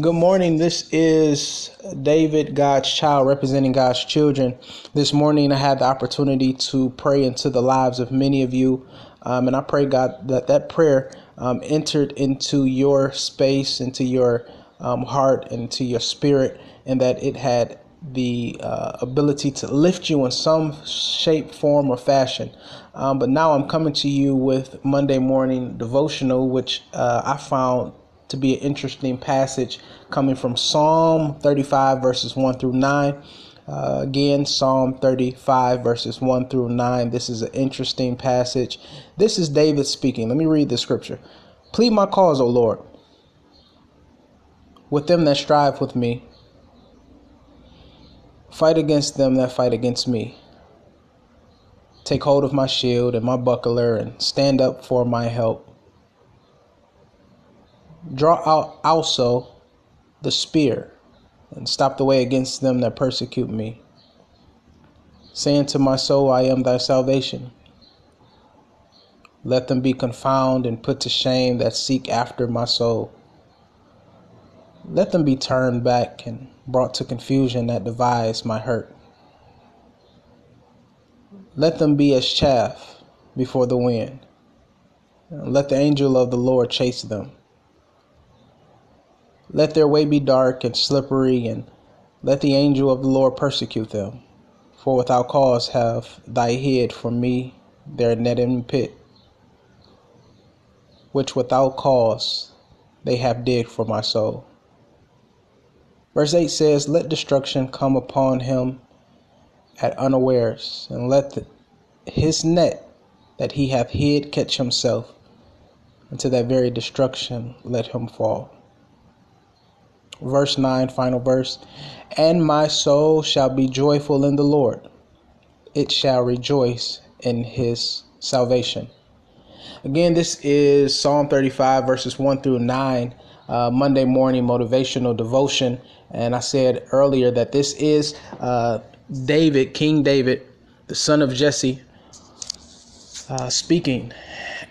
Good morning. This is David, God's child, representing God's children. This morning, I had the opportunity to pray into the lives of many of you. Um, and I pray, God, that that prayer um, entered into your space, into your um, heart, into your spirit, and that it had the uh, ability to lift you in some shape, form, or fashion. Um, but now I'm coming to you with Monday morning devotional, which uh, I found to be an interesting passage coming from Psalm 35, verses 1 through 9. Uh, again, Psalm 35, verses 1 through 9. This is an interesting passage. This is David speaking. Let me read the scripture. Plead my cause, O Lord, with them that strive with me. Fight against them that fight against me. Take hold of my shield and my buckler and stand up for my help. Draw out also the spear and stop the way against them that persecute me. Saying to my soul, I am thy salvation. Let them be confounded and put to shame that seek after my soul. Let them be turned back and brought to confusion that devise my hurt. Let them be as chaff before the wind. Let the angel of the Lord chase them. Let their way be dark and slippery, and let the angel of the Lord persecute them. For without cause have thy hid from me their net and pit, which without cause they have digged for my soul. Verse 8 says, Let destruction come upon him at unawares, and let the, his net that he hath hid catch himself, and to that very destruction let him fall verse 9, final verse. And my soul shall be joyful in the Lord, it shall rejoice in his salvation. Again, this is Psalm 35, verses 1 through 9, uh, Monday morning motivational devotion. And I said earlier that this is uh, David, King David, the son of Jesse, uh, speaking.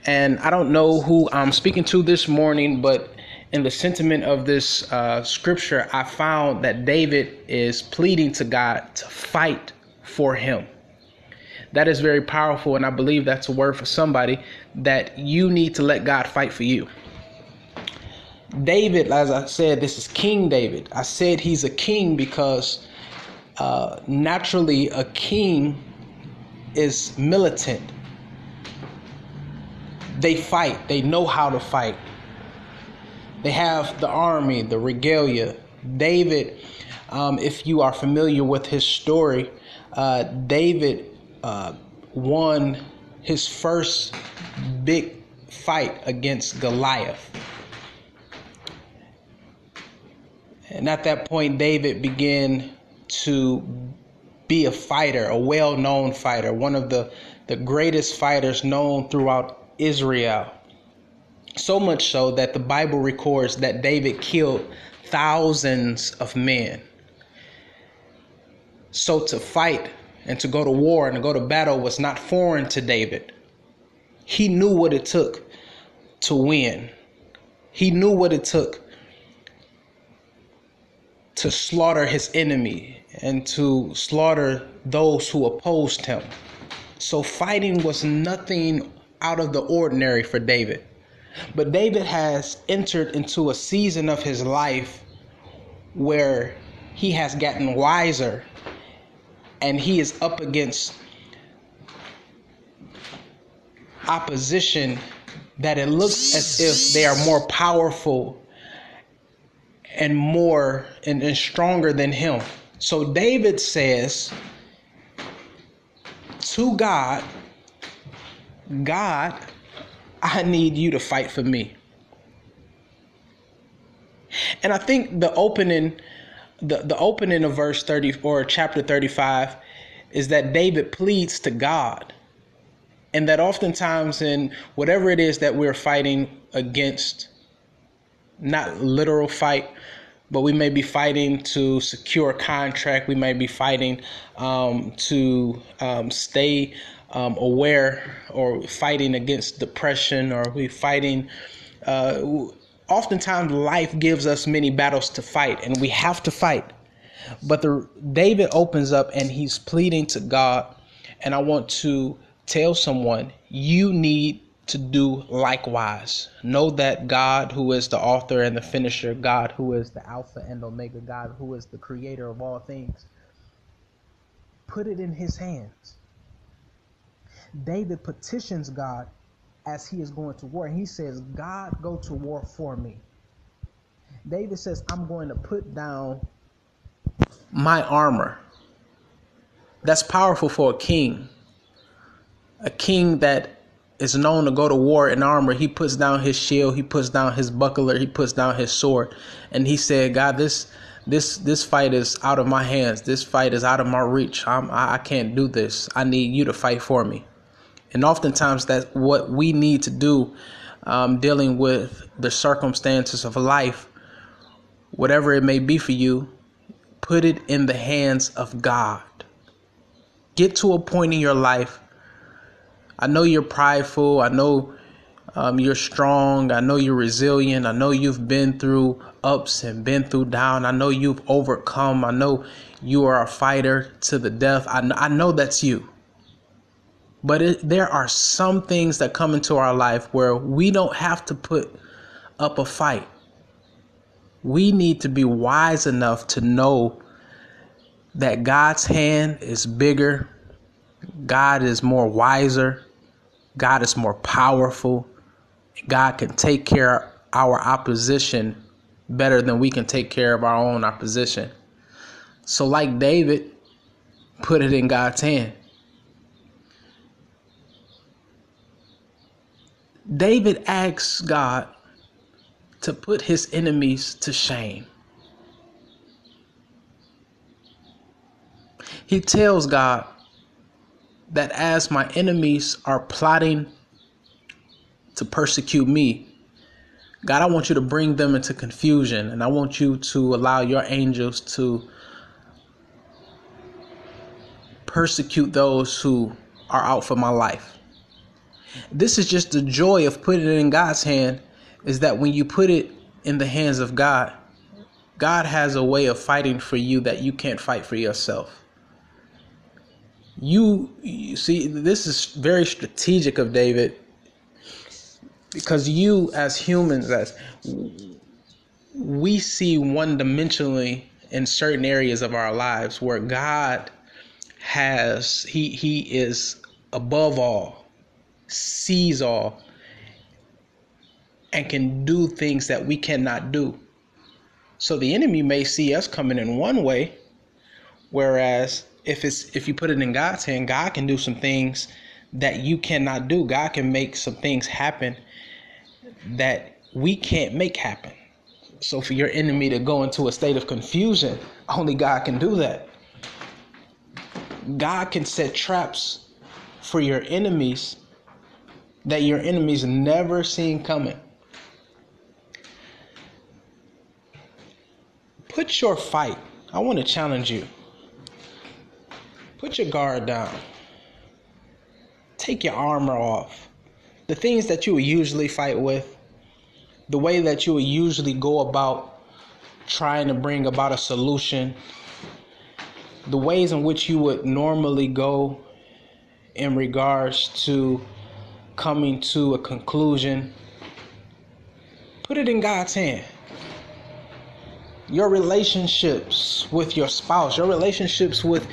And I don't know who I'm speaking to this morning, but in the sentiment of this uh, scripture, I found that David is pleading to God to fight for him. That is very powerful, and I believe that's a word for somebody that you need to let God fight for you. David, as I said, this is King David. I said he's a king because uh, naturally a king is militant. They fight, they know how to fight they have the army, the regalia. David, um, if you are familiar with his story, uh, David uh, won his first big fight against Goliath. And at that point, David began to be a fighter, a well known fighter, one of the, the greatest fighters known throughout Israel. So much so that the Bible records that David killed thousands of men. So to fight and to go to war and to go to battle was not foreign to David. He knew what it took to win. He knew what it took to slaughter his enemy and to slaughter those who opposed him. So fighting was nothing out of the ordinary for David. But David has entered into a season of his life where he has gotten wiser and he is up against opposition that it looks as if they are more powerful and more and, and stronger than him. So David says to God, God, I need you to fight for me. And I think the opening the, the opening of verse 30 or chapter 35 is that David pleads to God. And that oftentimes in whatever it is that we're fighting against, not literal fight, but we may be fighting to secure a contract. We may be fighting um, to um, stay um, aware or fighting against depression or we fighting uh, oftentimes life gives us many battles to fight, and we have to fight. But the David opens up and he's pleading to God, and I want to tell someone you need to do likewise. Know that God, who is the author and the finisher, God, who is the Alpha and Omega, God, who is the creator of all things, put it in his hands. David petitions God as he is going to war. He says, God, go to war for me. David says, I'm going to put down my armor. That's powerful for a king. A king that is known to go to war in armor. He puts down his shield, he puts down his buckler, he puts down his sword, and he said, "God, this this this fight is out of my hands. This fight is out of my reach. I'm, I can't do this. I need you to fight for me." And oftentimes, that's what we need to do, um, dealing with the circumstances of life, whatever it may be for you. Put it in the hands of God. Get to a point in your life I know you're prideful. I know um, you're strong. I know you're resilient. I know you've been through ups and been through down. I know you've overcome. I know you are a fighter to the death. I, I know that's you. But it, there are some things that come into our life where we don't have to put up a fight. We need to be wise enough to know that God's hand is bigger, God is more wiser, God is more powerful. God can take care of our opposition better than we can take care of our own opposition. So, like David, put it in God's hand. David asks God to put his enemies to shame. He tells God, that as my enemies are plotting to persecute me, God, I want you to bring them into confusion and I want you to allow your angels to persecute those who are out for my life. This is just the joy of putting it in God's hand is that when you put it in the hands of God, God has a way of fighting for you that you can't fight for yourself. You, you see this is very strategic of David because you as humans as we see one dimensionally in certain areas of our lives where God has he he is above all sees all and can do things that we cannot do so the enemy may see us coming in one way whereas if it's if you put it in God's hand, God can do some things that you cannot do. God can make some things happen that we can't make happen. So for your enemy to go into a state of confusion, only God can do that. God can set traps for your enemies that your enemies never seen coming. Put your fight. I want to challenge you. Put your guard down. Take your armor off. The things that you would usually fight with, the way that you would usually go about trying to bring about a solution, the ways in which you would normally go in regards to coming to a conclusion, put it in God's hand. Your relationships with your spouse, your relationships with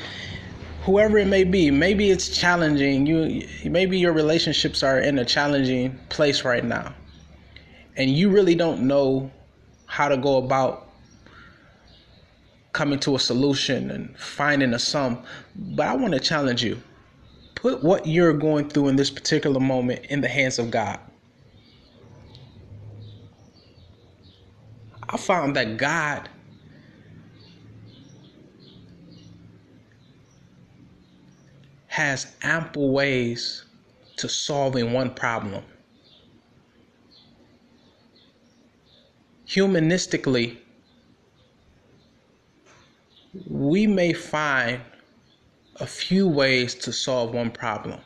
whoever it may be. Maybe it's challenging you. Maybe your relationships are in a challenging place right now. And you really don't know how to go about coming to a solution and finding a sum. But i want to challenge you put what you're going through in this particular moment in the hands of god i found that god has ample ways to solving one problem. Humanistically, we may find a few ways to solve one problem,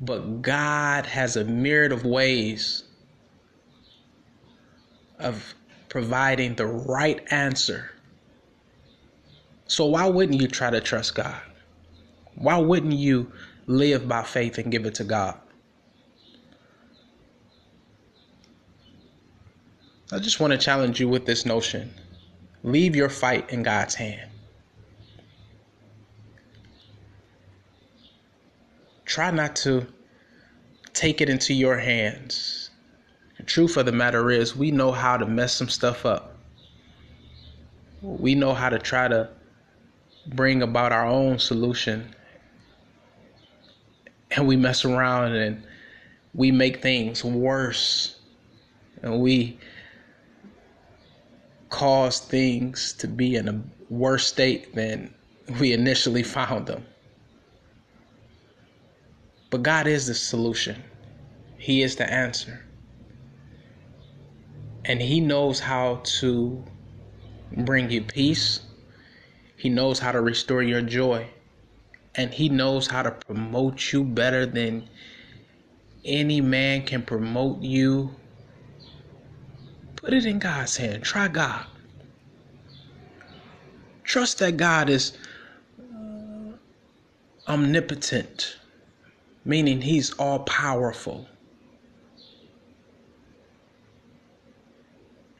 but God has a myriad of ways of providing the right answer. So, why wouldn't you try to trust God? Why wouldn't you live by faith and give it to God? I just want to challenge you with this notion leave your fight in God's hand. Try not to take it into your hands. The truth of the matter is, we know how to mess some stuff up. We know how to try to bring about our own solution. And we mess around and we make things worse. And we cause things to be in a worse state than we initially found them. But God is the solution, He is the answer. And He knows how to bring you peace, He knows how to restore your joy, and He knows how to promote you better than any man can promote you. Put it in God's hand. Try God. Trust that God is omnipotent meaning he's all powerful.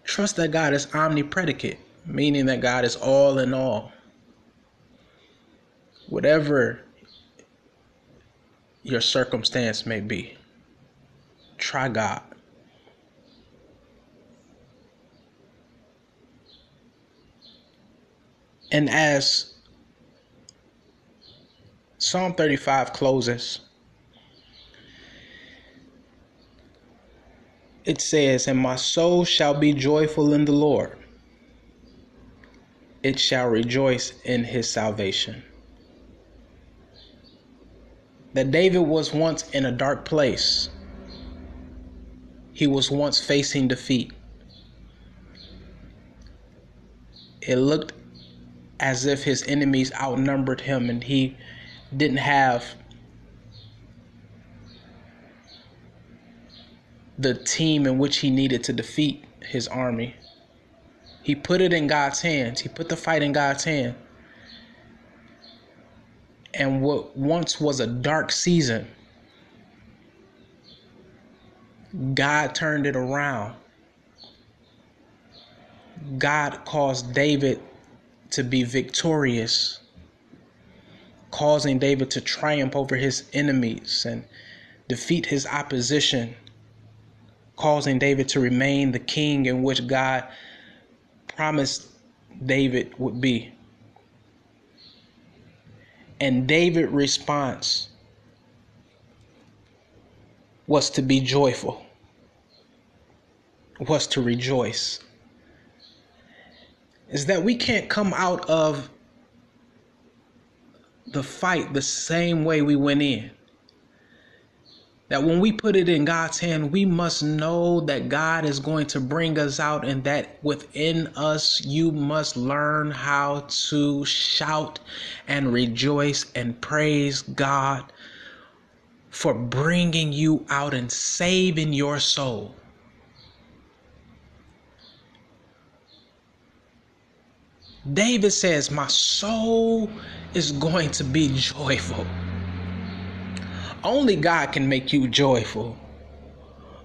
Trust that God is omnipredicate, meaning that God is all in all. Whatever your circumstance may be, try God. And as Psalm 35 closes, it says, And my soul shall be joyful in the Lord, it shall rejoice in his salvation. That David was once in a dark place, he was once facing defeat. It looked as if his enemies outnumbered him and he didn't have the team in which he needed to defeat his army. He put it in God's hands. He put the fight in God's hand. And what once was a dark season, God turned it around. God caused David to be victorious, causing David to triumph over his enemies and defeat his opposition causing David to remain the king in which God promised David would be. And David's response was to be joyful, was to rejoice. Is that we can't come out of the fight the same way we went in that when we put it in God's hand, we must know that God is going to bring us out and that within us, you must learn how to shout and rejoice and praise God for bringing you out and saving your soul. David says, My soul is going to be joyful. Only God can make you joyful.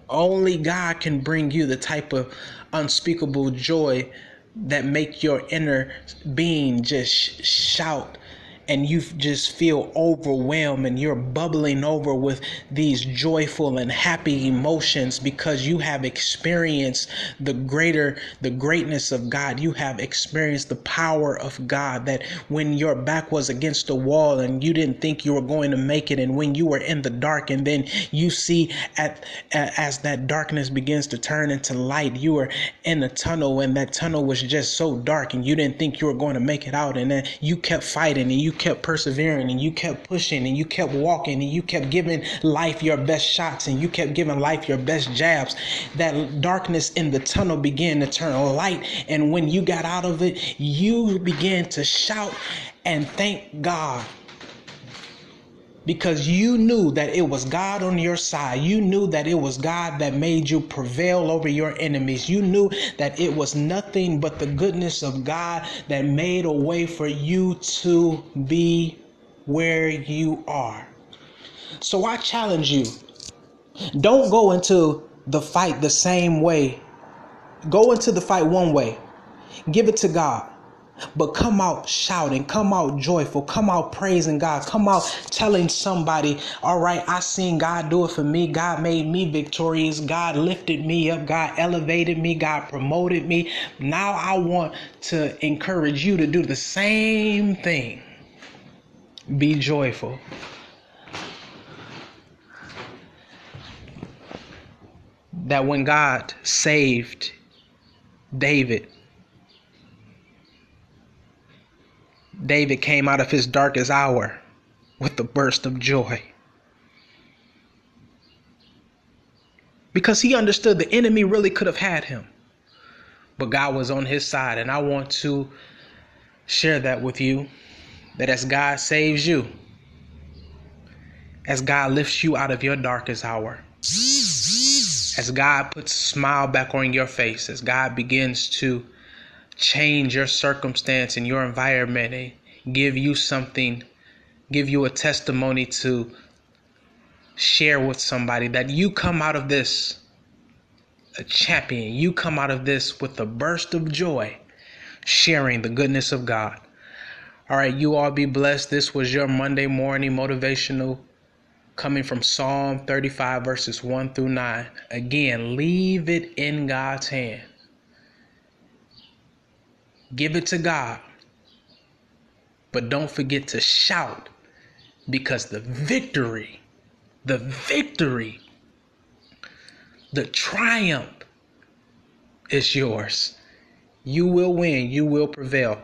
Only God can bring you the type of unspeakable joy that make your inner being just shout and you just feel overwhelmed and you're bubbling over with these joyful and happy emotions because you have experienced the greater the greatness of God. You have experienced the power of God that when your back was against the wall and you didn't think you were going to make it and when you were in the dark and then you see at as that darkness begins to turn into light you were in a tunnel and that tunnel was just so dark and you didn't think you were going to make it out and then you kept fighting and you kept persevering and you kept pushing and you kept walking and you kept giving life your best shots and you kept giving life your best jabs, that darkness in the tunnel began to turn light. And when you got out of it, you began to shout and thank God because you knew that it was God on your side. You knew that it was God that made you prevail over your enemies. You knew that it was nothing but the goodness of God that made a way for you to be where you are. So I challenge you don't go into the fight the same way. Go into the fight one way, give it to God. But come out shouting, come out joyful, come out praising God, come out telling somebody, all right, I seen God do it for me. God made me victorious. God lifted me up. God elevated me. God promoted me. Now I want to encourage you to do the same thing. Be joyful. That when God saved David, David came out of his darkest hour with a burst of joy. Because he understood the enemy really could have had him, but God was on his side. And I want to share that with you that as God saves you, as God lifts you out of your darkest hour, as God puts a smile back on your face, as God begins to change your circumstance and your environment and give you something, give you a testimony to share with somebody that you come out of this a champion. You come out of this with a burst of joy, sharing the goodness of God. All right, you all be blessed. This was your Monday morning motivational coming from Psalm 35, verses 1 through 9. Again, leave it in God's hand. Give it to God. But don't forget to shout because the victory, the victory, the triumph is yours. You will win. You will prevail.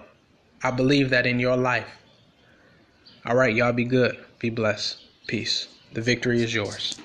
I believe that in your life. All right, y'all be good. Be blessed. Peace. The victory is yours.